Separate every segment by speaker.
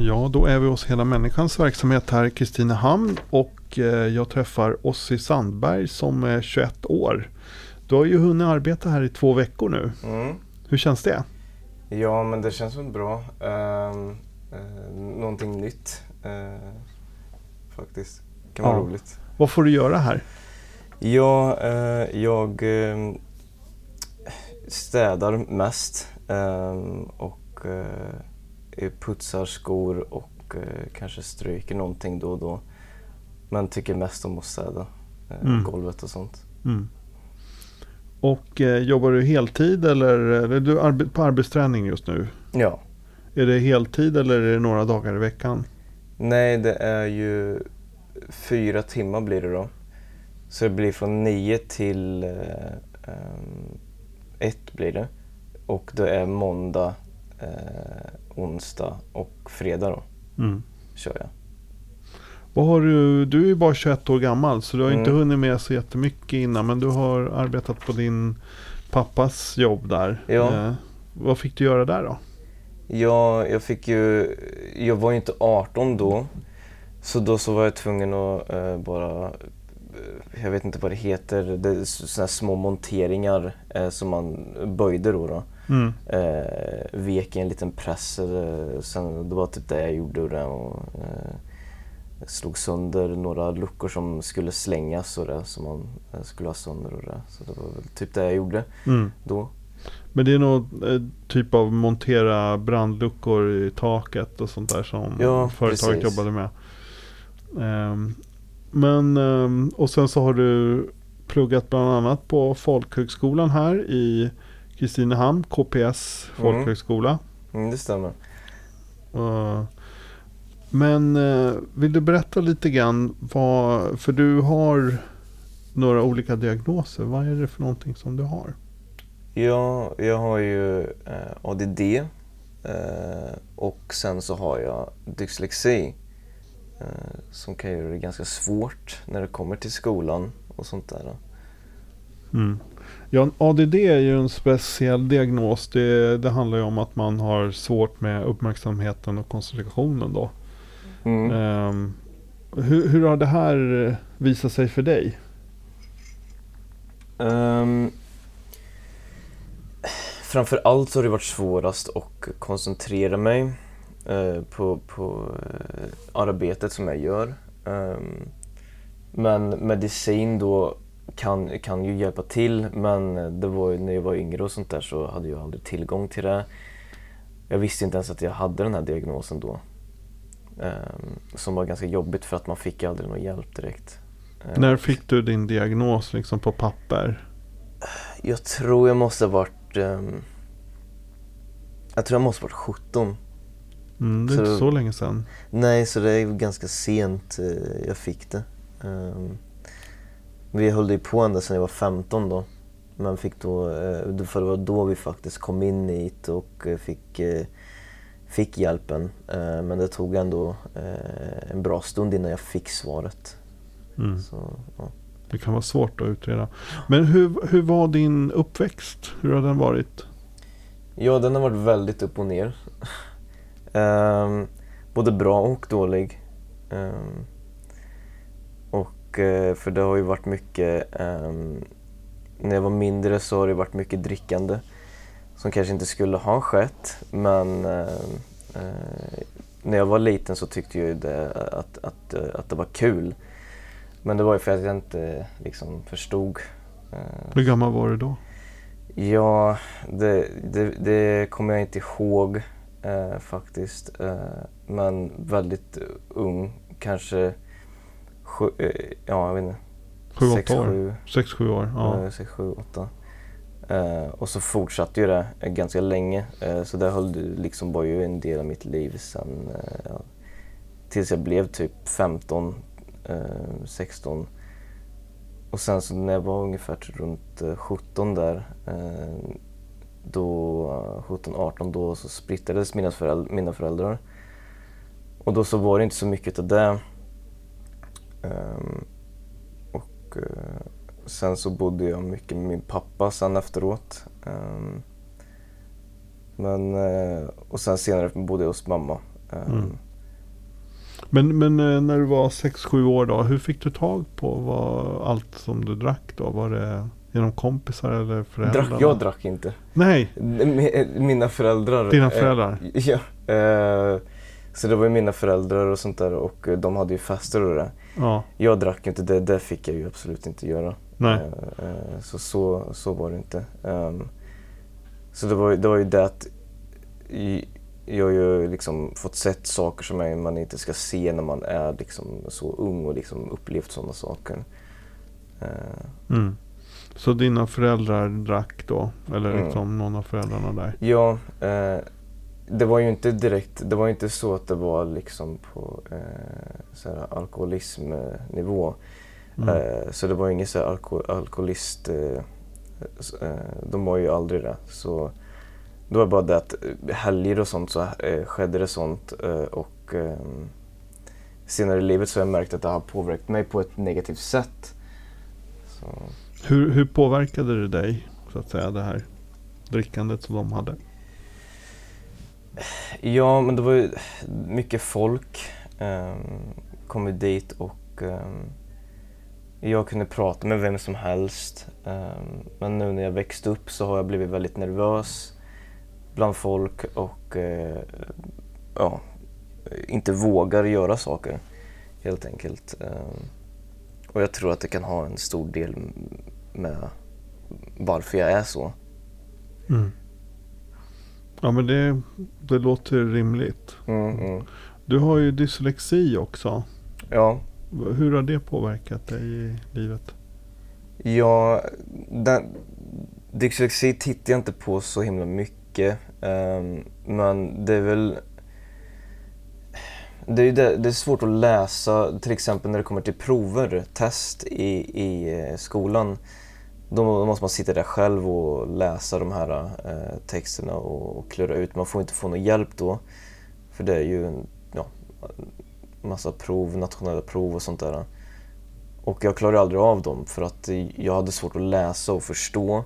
Speaker 1: Ja, då är vi hos Hela Människans verksamhet här i Kristinehamn och eh, jag träffar Ossi Sandberg som är 21 år. Du har ju hunnit arbeta här i två veckor nu.
Speaker 2: Mm.
Speaker 1: Hur känns det?
Speaker 2: Ja, men det känns väl bra. Uh, uh, någonting nytt uh, faktiskt. kan vara
Speaker 1: Ja.
Speaker 2: roligt.
Speaker 1: Vad får du göra här?
Speaker 2: Ja, eh, jag städar mest eh, och putsar skor och eh, kanske stryker någonting då och då. Men tycker mest om att städa eh,
Speaker 1: Mm.
Speaker 2: golvet och sånt.
Speaker 1: Mm. Och eh, jobbar du heltid eller, eller du arbe- på arbetsträning just nu?
Speaker 2: Ja.
Speaker 1: Är det heltid eller är det några dagar i veckan?
Speaker 2: Nej, det är ju fyra timmar blir det då. Så det blir från nio till eh, ett blir det. Och det är måndag, eh, onsdag och fredag då
Speaker 1: Mm.
Speaker 2: kör jag.
Speaker 1: Vad har du, du är ju bara 21 år gammal så du har inte
Speaker 2: Mm.
Speaker 1: hunnit med så jättemycket innan men du har arbetat på din pappas jobb där.
Speaker 2: Ja.
Speaker 1: Eh, vad fick du göra där då?
Speaker 2: Ja, jag fick ju, jag var ju inte 18 då. Så då så var jag tvungen att eh, bara, eh, jag vet inte vad det heter, det sådana här små monteringar eh, som man böjde då. då.
Speaker 1: Mm.
Speaker 2: eh, vek i en liten press. Eh, sen, det var typ det jag gjorde. Och, det, och, eh, slog sönder några luckor som skulle slängas och det som man eh, skulle ha sönder. Och det. Så det var väl typ det jag gjorde
Speaker 1: Mm.
Speaker 2: då.
Speaker 1: Men det är någon eh, typ av montera brandluckor i taket och sånt där som
Speaker 2: Ja,
Speaker 1: företaget
Speaker 2: precis.
Speaker 1: jobbade med. Ehm, men, ehm, och sen så har du pluggat bland annat på folkhögskolan här i Kristinehamn, KPS folkhögskola.
Speaker 2: Mm, det stämmer.
Speaker 1: Eh, Men eh, vill du berätta lite grann vad, för du har några olika diagnoser. Vad är det för någonting som du har?
Speaker 2: Ja, jag har ju eh, ADD och sen så har jag dyslexi som kan göra det ganska svårt när det kommer till skolan och sånt där.
Speaker 1: Mm. Ja, ADD är ju en speciell diagnos. Det, det handlar ju om att man har svårt med uppmärksamheten och koncentrationen då.
Speaker 2: Mm.
Speaker 1: Ehm, hur, hur har det här eh, visat sig för dig?
Speaker 2: Um, framför allt så har det varit svårast att koncentrera mig eh, på, på eh, arbetet som jag gör. Ehm, men medicin då kan, kan ju hjälpa till men det var ju, när jag var yngre och sånt där så hade jag aldrig tillgång till det. Jag visste inte ens att jag hade den här diagnosen då. Ehm, som var ganska jobbigt för att man fick aldrig någon hjälp direkt. Ehm,
Speaker 1: När fick du din diagnos liksom på papper?
Speaker 2: Jag tror jag måste ha varit... ehm, jag tror jag måste ha varit 17.
Speaker 1: Mm, det är
Speaker 2: Så-
Speaker 1: inte så länge sedan.
Speaker 2: Nej, så det är ganska sent eh, jag fick det. Um, vi höll ju på ända sedan jag var 15 då. Men fick då, eh, för det var då vi faktiskt kom in hit och eh, fick, eh, fick hjälpen. Men det tog ändå en bra stund innan jag fick svaret.
Speaker 1: Mm.
Speaker 2: Så, ja.
Speaker 1: Det kan vara svårt att utreda. Men hur, hur var din uppväxt? Hur har den varit?
Speaker 2: Ja, den har varit väldigt upp och ner. Ehm, både bra och dålig. Eh, för det har ju varit mycket, ehm, när jag var mindre så har det varit mycket drickande som kanske inte skulle ha skett men eh, när jag var liten så tyckte jag ju det, att, att, eh, att det var kul. Men det var ju för att jag inte liksom förstod.
Speaker 1: Hur gammal var du då?
Speaker 2: Ja, det, det, det kommer jag inte ihåg eh, faktiskt. Eh, men väldigt ung, kanske sju, eh, ja jag vet inte.
Speaker 1: Sju,
Speaker 2: Sex,
Speaker 1: åtta år?
Speaker 2: sju.
Speaker 1: Sex, sju år? Ja.
Speaker 2: Ja. Sex, sju, åtta. Eh, och så fortsatte ju det eh, ganska länge. Eh, så det höll du- liksom var ju en del av mitt liv sen eh, ja, tills jag blev typ 15, eh, 16. och sen så när jag var ungefär runt eh, 17 där, eh, då, 17-18 då så splittrades mina, föräldrar, mina föräldrar. Och då så var det inte så mycket av det. Um, och uh, sen så bodde jag mycket med min pappa sen efteråt. Um, men, uh, och sen senare bodde jag hos mamma. Um, mm.
Speaker 1: Men, men uh, när du var 6-7 år då, hur fick du tag på vad, allt som du drack då? Var det genom kompisar eller föräldrar?
Speaker 2: Drack, jag drack inte.
Speaker 1: Nej.
Speaker 2: Mina föräldrar.
Speaker 1: Dina föräldrar?
Speaker 2: ja. Så det var ju mina föräldrar och sånt där och de hade ju fester och det. Ja. Jag drack inte, det, det fick jag ju absolut inte göra.
Speaker 1: Nej.
Speaker 2: Uh, så, så så var det inte. Um, så det var, det var ju det att jag har ju liksom fått sett saker som man inte ska se när man är liksom så ung och liksom upplevt sådana saker.
Speaker 1: Mm. Så dina föräldrar drack då? Eller mm. liksom någon av föräldrarna där?
Speaker 2: Ja. Uh, det var ju inte direkt, det var inte så att det var liksom på eh, alkoholismnivå. Mm. Eh, så det var ingen så alko alkoholist, eh, eh, de var ju aldrig det. Så det var bara det att eh, helger och sånt så eh, skedde det sånt och senare i livet så har jag märkt att det har påverkat mig på ett negativt sätt. Så.
Speaker 1: Hur, hur påverkade det dig, så att säga, det här drickandet som de hade?
Speaker 2: Ja, men det var ju mycket folk um, kom dit och um, jag kunde prata med vem som helst. Um, men nu när jag växte upp så har jag blivit väldigt nervös bland folk och uh, ja, inte vågar göra saker helt enkelt. och jag tror att det kan ha en stor del med varför jag är så.
Speaker 1: Mm. Ja men det, det låter rimligt.
Speaker 2: Mm, mm.
Speaker 1: Du har ju dyslexi också.
Speaker 2: Ja.
Speaker 1: Hur har det påverkat dig i livet?
Speaker 2: Ja, den, dyslexi tittar jag inte på så himla mycket. Um, men det är väl... Det är, det, det är svårt att läsa, till exempel när det kommer till prover, test i, i eh, skolan. Då måste man sitta där själv och läsa de här eh, texterna och, och klura ut. Man får inte få någon hjälp då. För det är ju en ja, massa prov, nationella prov och sånt där. Och jag klarade aldrig av dem för att jag hade svårt att läsa och förstå.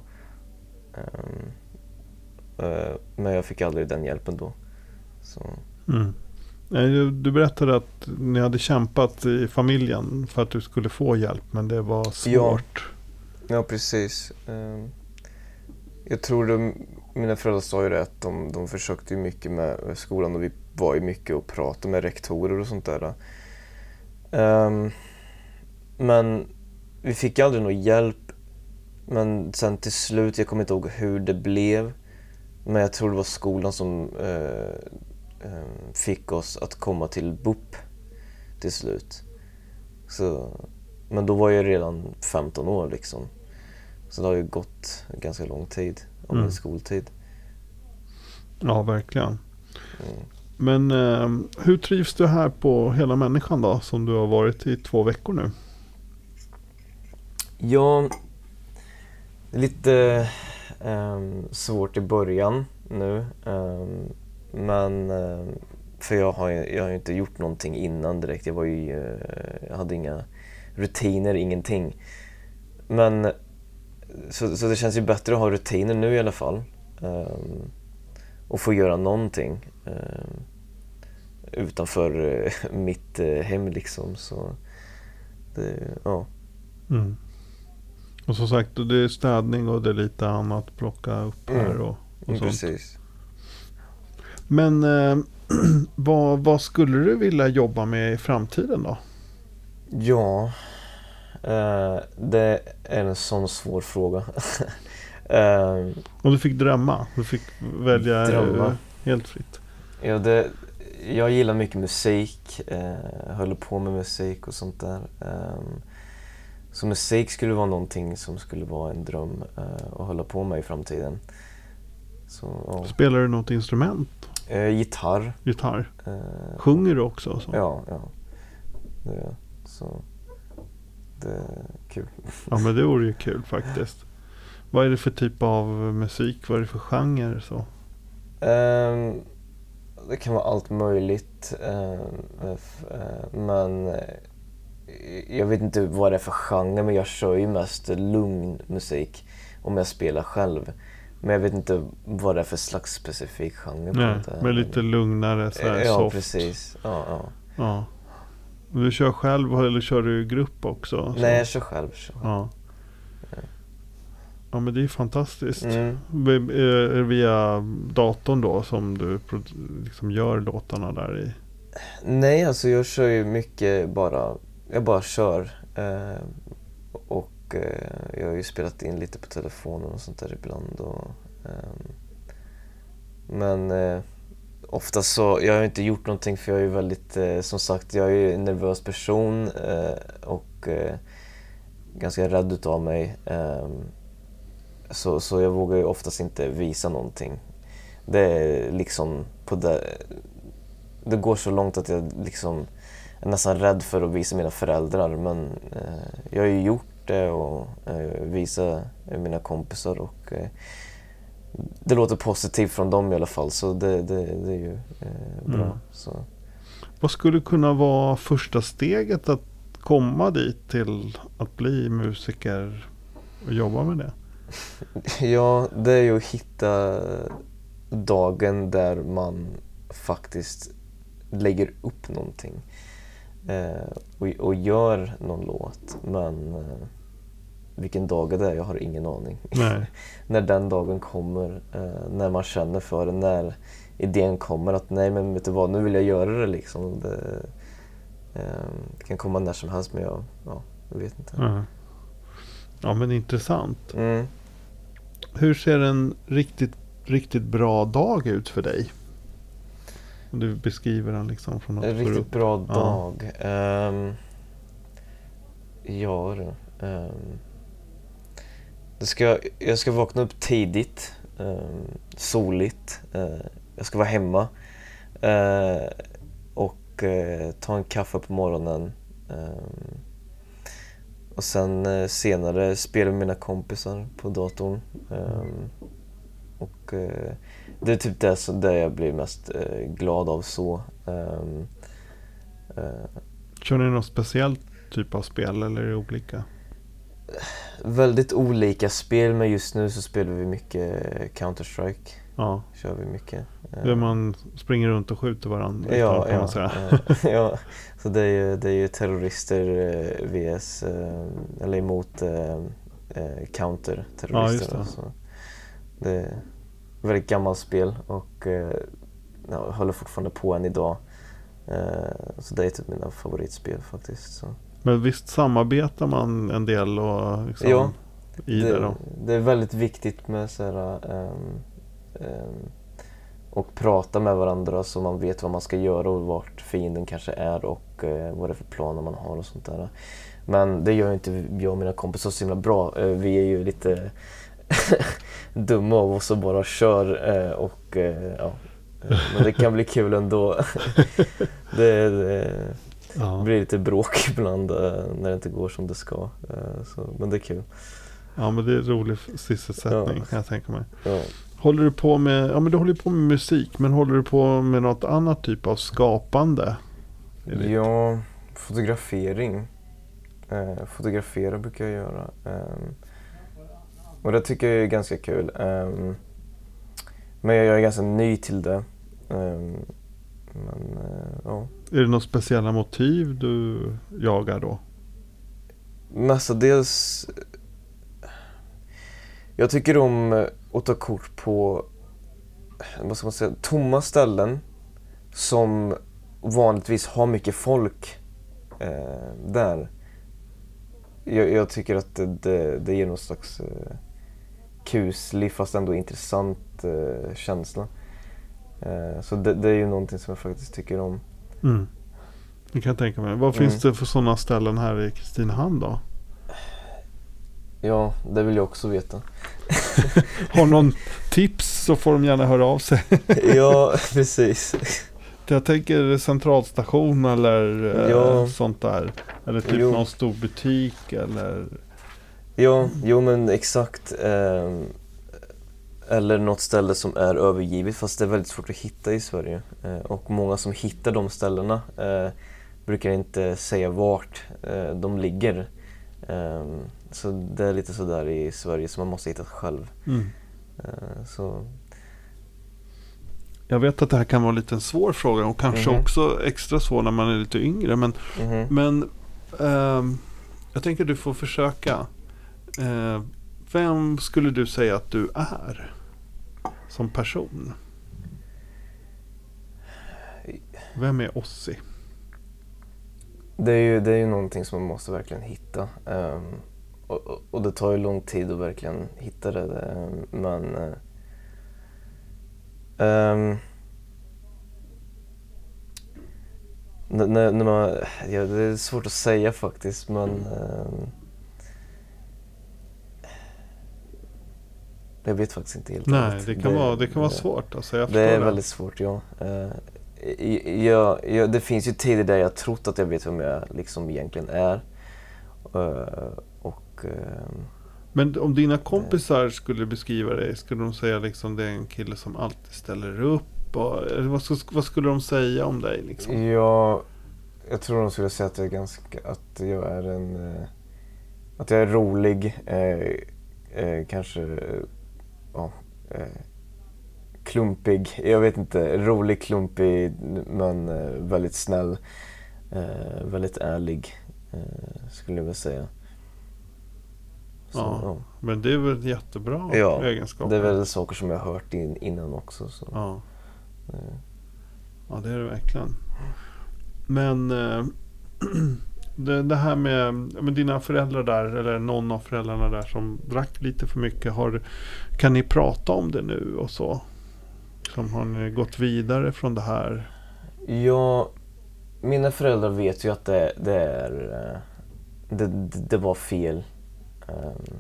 Speaker 2: Um, uh, men jag fick aldrig den hjälpen då. Så.
Speaker 1: Mm. Du berättade att ni hade kämpat i familjen för att du skulle få hjälp men det var svårt.
Speaker 2: Ja. Ja, precis. Ehm, jag tror de, mina föräldrar sa ju det att de, de försökte mycket med skolan och vi var ju mycket och pratade med rektorer och sånt där. Ehm, men vi fick aldrig någon hjälp. Men sen till slut, jag kommer inte ihåg hur det blev. Men jag tror det var skolan som eh, ehm, fick oss att komma till BUP till slut. Så men då var jag redan 15 år liksom. Så det har ju gått ganska lång tid av mm. skoltid.
Speaker 1: Ja, verkligen. Mm. Men eh, hur trivs du här på Hela Människan då? Som du har varit i två veckor nu.
Speaker 2: Ja, lite eh, svårt i början nu. Eh, men ehm, för jag har, jag har inte gjort någonting innan direkt. Jag, var ju, eh, jag hade inga rutiner, ingenting. Men så, så det känns ju bättre att ha rutiner nu i alla fall. Um, och få göra någonting um, utanför uh, mitt uh, hem liksom. Så det, ja.
Speaker 1: Mm. Och som sagt, det är städning och det är lite annat plocka upp här mm. och, och mm, sånt.
Speaker 2: Precis.
Speaker 1: Men eh, vad, vad skulle du vilja jobba med i framtiden då?
Speaker 2: Ja, eh, det är en sån svår fråga. eh,
Speaker 1: Om du fick drömma? Du fick välja drömma. helt fritt?
Speaker 2: Ja, det, jag gillar mycket musik, eh, håller på med musik och sånt där. Eh, så musik skulle vara någonting som skulle vara en dröm eh, att hålla på med i framtiden. Så,
Speaker 1: ja. Spelar du något instrument?
Speaker 2: Eh, gitarr.
Speaker 1: Gitarr? Eh, Sjunger du också? Så?
Speaker 2: Ja, ja. Det gör jag. Så kul.
Speaker 1: Ja men det vore ju kul faktiskt. Vad är det för typ av musik? Vad är det för genre? Så?
Speaker 2: Ehm, det kan vara allt möjligt. eh, men eh, jag vet inte vad det är för genre men jag kör ju mest lugn musik om jag spelar själv. Men jag vet inte vad det är för slags specifik genre.
Speaker 1: Nej, men lite lugnare så här
Speaker 2: Ja,
Speaker 1: soft.
Speaker 2: precis. Ja, ja.
Speaker 1: Ja. Du kör själv eller kör du i grupp också? Så-
Speaker 2: Nej, jag kör själv. Kör. själv.
Speaker 1: Ja. Ja men det är fantastiskt.
Speaker 2: Mm.
Speaker 1: Vi- Är det via datorn då som du liksom gör låtarna där i?
Speaker 2: Nej, alltså jag kör ju mycket bara, jag bara kör. Eh, och eh, jag har ju spelat in lite på telefonen och sånt där ibland. Och, ehm, men Oftast så, jag har inte gjort någonting för jag är ju väldigt, eh, som sagt, jag är ju en nervös person eh, och eh, ganska rädd utav mig. Ehm, så, så jag vågar ju oftast inte visa någonting. Det är liksom på det, det går så långt att jag liksom är nästan rädd för att visa mina föräldrar men eh, jag har ju gjort det och eh, visa mina kompisar och eh, det låter positivt från dem i alla fall så det, det, det är ju eh, bra.
Speaker 1: Mm.
Speaker 2: Så.
Speaker 1: Vad skulle kunna vara första steget att komma dit till att bli musiker och jobba med det?
Speaker 2: Ja, det är ju att hitta dagen där man faktiskt lägger upp någonting eh, och, och gör någon låt. Men eh, vilken dag det är, jag har ingen aning. När den dagen kommer, eh, när man känner för det, när idén kommer att nej men vet du vad, nu vill jag göra det liksom. Det, eh, det kan komma när som helst men jag, ja, jag vet inte.
Speaker 1: Ja. ja men intressant.
Speaker 2: Mm.
Speaker 1: Hur ser en riktigt, riktigt bra dag ut för dig? Om du beskriver den liksom från något
Speaker 2: En riktigt
Speaker 1: upp.
Speaker 2: bra
Speaker 1: Ja.
Speaker 2: dag. Ehm, ja du det ska, jag ska vakna upp tidigt, ehm, soligt. eh, jag ska vara hemma. eh, och eh, ta en kaffe på morgonen. Ehm, och sen eh, senare spela med mina kompisar på datorn. Ehm, och eh, det är typ det som det jag blir mest eh, glad av så. Eh,
Speaker 1: Kör ni något speciellt typ av spel eller är det olika?
Speaker 2: Väldigt olika spel men just nu så spelar vi mycket Counter-Strike.
Speaker 1: Ja,
Speaker 2: Kör vi mycket. Eh,
Speaker 1: där man springer runt och skjuter varandra.
Speaker 2: ja, ja, ja, ja. Så det är ju, det är ju terrorister eh, vs, eh, eller emot eh, eh,
Speaker 1: Ja,
Speaker 2: counter-terrorister.
Speaker 1: det.
Speaker 2: så det är ett väldigt gammalt spel och eh, ja, håller fortfarande på än idag. Så det är typ mina favoritspel faktiskt. Så.
Speaker 1: Men visst samarbetar man en del och liksom
Speaker 2: Ja,
Speaker 1: i det, då?
Speaker 2: det är väldigt viktigt med så här, ehm, ehm, och prata med varandra så man vet vad man ska göra och vart fienden kanske är och eh, vad det är för planer man har och sånt där. Men det gör ju inte jag och mina kompisar så himla bra. Eh, vi är ju lite dumma av oss och bara kör eh, och ja. Men det kan bli kul ändå. det, det
Speaker 1: Ja.
Speaker 2: blir lite bråk ibland eh, när det inte går som det ska. Eh, så, men det är kul.
Speaker 1: ja, men det är en rolig sysselsättning
Speaker 2: Ja.
Speaker 1: kan jag tänka mig.
Speaker 2: Ja.
Speaker 1: Håller du på med, ja men du håller på med musik, men håller du på med något annat typ av skapande? Det-
Speaker 2: Ja, fotografering. Eh, fotografera brukar jag göra. Ehm, och det tycker jag är ganska kul. Ehm, men jag är ganska ny till det. Ehm, men eh, ja.
Speaker 1: Är det några speciella motiv du jagar då?
Speaker 2: Mestadels... Jag tycker om eh, att ta kort på, vad ska man säga, tomma ställen som vanligtvis har mycket folk eh, där. Jag, jag tycker att det, det, det ger någon slags eh, kuslig fast ändå intressant eh, känsla. Eh, så det, det är ju någonting som jag faktiskt tycker om.
Speaker 1: Mm. Det kan jag tänka mig. Vad
Speaker 2: Mm.
Speaker 1: finns det för sådana ställen här i Kristinehamn då?
Speaker 2: Ja, det vill jag också veta.
Speaker 1: Har någon tips så får de gärna höra av sig.
Speaker 2: ja, precis.
Speaker 1: Jag tänker centralstation eller eh,
Speaker 2: Ja.
Speaker 1: sånt där. Eller typ
Speaker 2: Jo.
Speaker 1: någon stor butik eller...
Speaker 2: Ja, jo men exakt. ehm, eller något ställe som är övergivet fast det är väldigt svårt att hitta i Sverige. Eh, och många som hittar de ställena eh, brukar inte säga vart eh, de ligger. Ehm, så det är lite sådär i Sverige som man måste hitta själv.
Speaker 1: Mm.
Speaker 2: Eh, så
Speaker 1: Jag vet att det här kan vara en liten svår fråga och kanske
Speaker 2: Mhm.
Speaker 1: också extra svår när man är lite yngre. Men,
Speaker 2: mhm.
Speaker 1: men ehm, jag tänker du får försöka. Eh, vem skulle du säga att du är som person? Vem är Ossi?
Speaker 2: Det är ju, det är ju någonting som man måste verkligen hitta. Um, och, och, det tar ju lång tid att verkligen hitta det. Ehm, men... Eh, ehm, um, när, när man, ja, det är svårt att säga faktiskt men... Um, jag vet faktiskt inte helt
Speaker 1: Nej, det kan, vara, det kan vara
Speaker 2: det-
Speaker 1: svårt. Alltså, jag
Speaker 2: det är väldigt svårt, ja. I- jag, jag, det finns ju tider där jag trott att jag vet vem jag liksom egentligen är. Eh, och ehm,
Speaker 1: Men om dina kompisar skulle beskriva dig, skulle de säga liksom det är en kille som alltid ställer upp? Och, vad, vad skulle de säga om dig? Liksom?
Speaker 2: jag, jag tror de skulle säga att jag är ganska, att jag är en, att jag är rolig, eh, eh, kanske, ja, eh, klumpig, jag vet inte, rolig, klumpig men eh, väldigt snäll, eh, väldigt ärlig eh, skulle jag vilja säga. Så,
Speaker 1: Ja.
Speaker 2: ja.
Speaker 1: Men det är väl jättebra
Speaker 2: Ja,
Speaker 1: egenskaper?
Speaker 2: Det är väl saker som jag har hört in, innan också. Så.
Speaker 1: Ja.
Speaker 2: eh,
Speaker 1: ja, det är det verkligen. Men eh, det, det här med, med dina föräldrar där, eller någon av föräldrarna där som drack lite för mycket. Har, kan ni prata om det nu och så? Som har ni gått vidare från det här?
Speaker 2: Ja, mina föräldrar vet ju att det, det är eh, det, det, var fel. Ehm,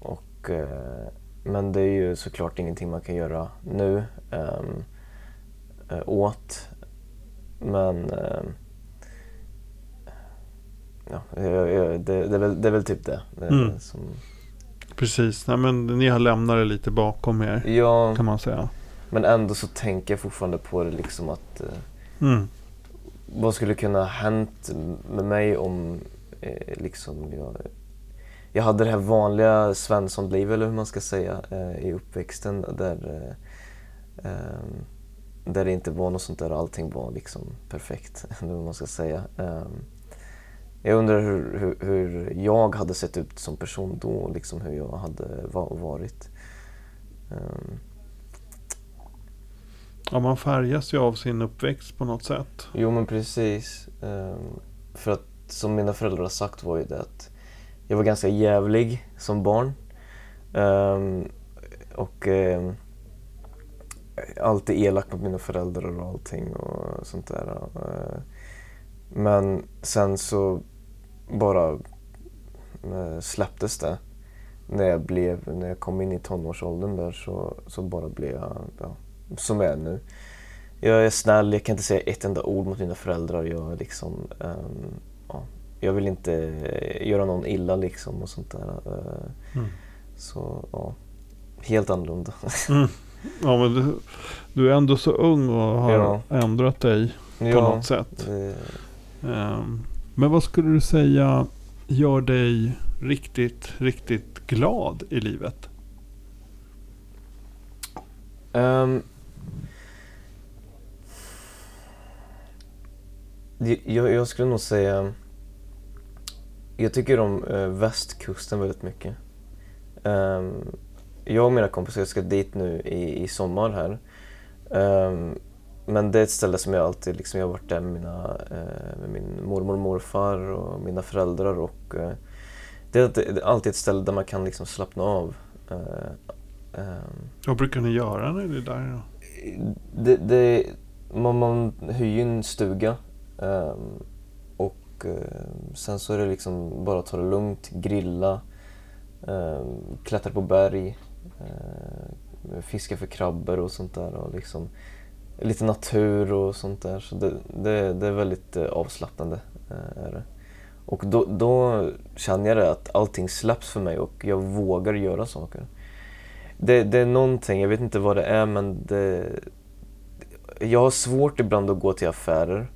Speaker 2: och, eh, men det är ju såklart ingenting man kan göra nu ehm, eh, åt. Men ehm, ja, det, det, är väl, det är väl typ det. det
Speaker 1: Mm.
Speaker 2: som,
Speaker 1: Precis, Nej, men ni har lämnat det lite bakom er
Speaker 2: ja,
Speaker 1: kan man säga.
Speaker 2: men ändå så tänker jag fortfarande på det liksom att eh,
Speaker 1: Mm.
Speaker 2: vad skulle kunna hänt med mig om eh, liksom jag, jag hade det här vanliga Svenssonlivet eller hur man ska säga eh, i uppväxten där, eh, ehm, där det inte var något sånt där allting var liksom perfekt eller vad man ska säga. Ehm, jag undrar hur, hur, hur jag hade sett ut som person då, liksom hur jag hade va- varit. Ehm,
Speaker 1: Ja, man färgas ju av sin uppväxt på något sätt.
Speaker 2: Jo men precis. Ehm, för att som mina föräldrar sagt var ju det att jag var ganska jävlig som barn. Ehm, och ehm, alltid elak mot mina föräldrar och allting och sånt där. Ehm, men sen så bara eh, släpptes det. När jag, blev, när jag kom in i tonårsåldern där så, så bara blev jag ja, som jag är nu. Jag är snäll, jag kan inte säga ett enda ord mot mina föräldrar. Jag, är liksom, ehm, ja, jag vill inte eh, göra någon illa liksom och sånt där. Eh,
Speaker 1: Mm.
Speaker 2: Så ja, helt annorlunda.
Speaker 1: Mm. Ja, men du, du är ändå så ung och har
Speaker 2: Ja.
Speaker 1: ändrat dig på något sätt.
Speaker 2: det,
Speaker 1: Ehm, men vad skulle du säga gör dig riktigt, riktigt glad i livet?
Speaker 2: Um, jag, jag skulle nog säga... Jag tycker om uh, västkusten väldigt mycket. Um, jag och mina kompisar ska dit nu i, i sommar här. Um, men det är ett ställe som jag alltid liksom, jag har varit där med, mina, eh, med min mormor och morfar och mina föräldrar. Och, eh, det, är alltid, ett ställe där man kan liksom slappna av. Eh, ehm,
Speaker 1: Vad brukar ni göra när ni är där? Då?
Speaker 2: det, det, man, man hyr ju en stuga ehm, och ehm, sen så är det liksom bara att ta det lugnt, grilla, um, klättra på berg, fiska för krabbor och sånt där. Och liksom, lite natur och sånt där. Så det, det, det är väldigt eh, avslappnande. Eh, är. Och då, då känner jag det att allting släpps för mig och jag vågar göra saker. Det, det är någonting, jag vet inte vad det är men det, jag har svårt ibland att gå till affärer.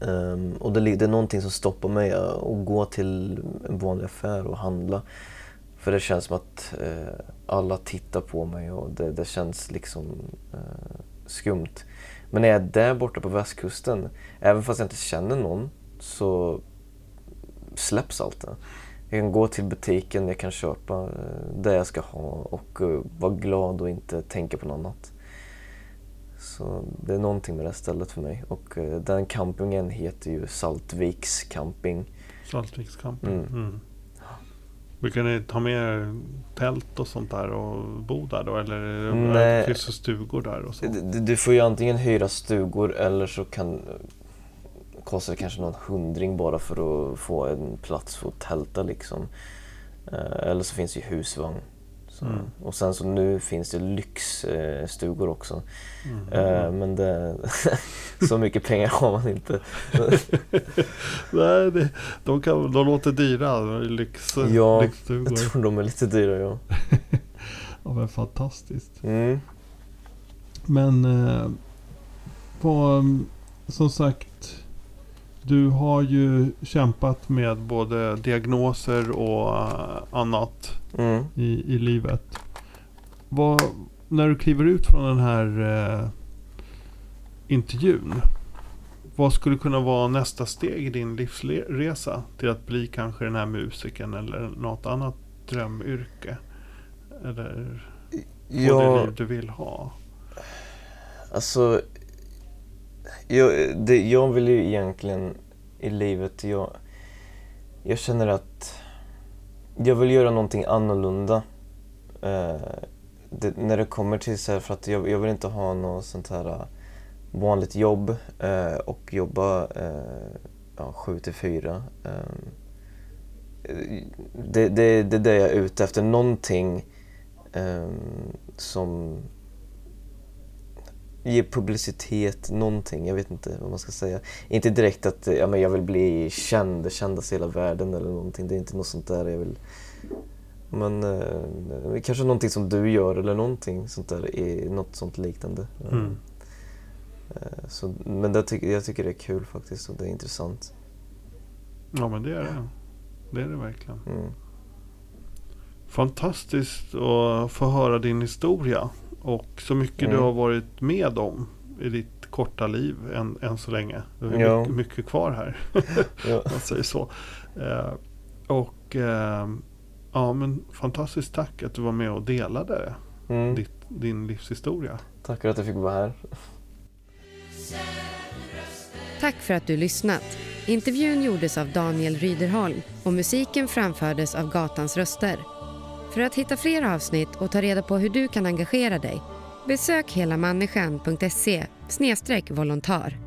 Speaker 2: Um, och det, det, är någonting som stoppar mig att gå till en vanlig affär och handla. För det känns som att uh, alla tittar på mig och det, det känns liksom uh, skumt. Men när jag är där borta på västkusten, även fast jag inte känner någon, så släpps allt det. Jag kan gå till butiken, jag kan köpa uh, det jag ska ha och vara glad och inte tänka på något annat. Så det är någonting med det stället för mig. Och uh, den campingen heter ju Saltviks camping.
Speaker 1: Saltviks camping. Mm. Mm. Brukar ni ta med tält och sånt där och bo där då? Eller är det kryssa stugor där? Och så?
Speaker 2: Du, du, får ju antingen hyra stugor eller så kan kostar det kanske någon hundring bara för att få en plats för att tälta liksom. Uh, eller så finns det ju husvagn. Mm. Och sen så nu finns det lyxstugor också. Mm. Eh, men det, så mycket pengar har man inte.
Speaker 1: Nej, det, de, kan, de låter dyra, lyx,
Speaker 2: ja, lyxstugor. jag tror de är lite dyra ja.
Speaker 1: ja men fantastiskt. Mm. Men eh, på, som sagt du har ju kämpat med både diagnoser och uh, annat mm. i, i livet. Vad, när du kliver ut från den här uh, intervjun. Vad skulle kunna vara nästa steg i din livsresa till att bli kanske den här musiken eller något annat drömyrke? Eller få det liv du vill ha?
Speaker 2: Alltså jag, det, jag vill ju egentligen i livet, jag, jag känner att jag vill göra någonting annorlunda. Eh, det, när det kommer till så här, för att jag, jag vill inte ha något sånt här eh, vanligt jobb eh, och jobba eh, ja, 7 till 4. Eh, det, det, det är det jag är ute efter, någonting eh, som ge publicitet, någonting. Jag vet inte vad man ska säga. Inte direkt att ja, men jag vill bli känd, kändast i hela världen eller någonting. Det är inte något sånt där jag vill... Men eh, kanske någonting som du gör eller någonting sånt där, är något sånt liknande. Mm. Eh, så, men det, jag tycker det är kul faktiskt och det är intressant.
Speaker 1: Ja men det är det. Det är det verkligen. Mm. Fantastiskt att få höra din historia. Och så mycket mm. du har varit med om i ditt korta liv än, än så länge. Du har ja. mycket, mycket, kvar här. ja. man säger så. Eh, och eh, ja men fantastiskt tack att du var med och delade mm. ditt, din livshistoria.
Speaker 2: Tack för att jag fick vara här.
Speaker 3: Tack för att du lyssnat. Intervjun gjordes av Daniel Ryderholm och musiken framfördes av Gatans röster. För att hitta fler avsnitt och ta reda på hur du kan engagera dig besök helamänniskan.se volontar.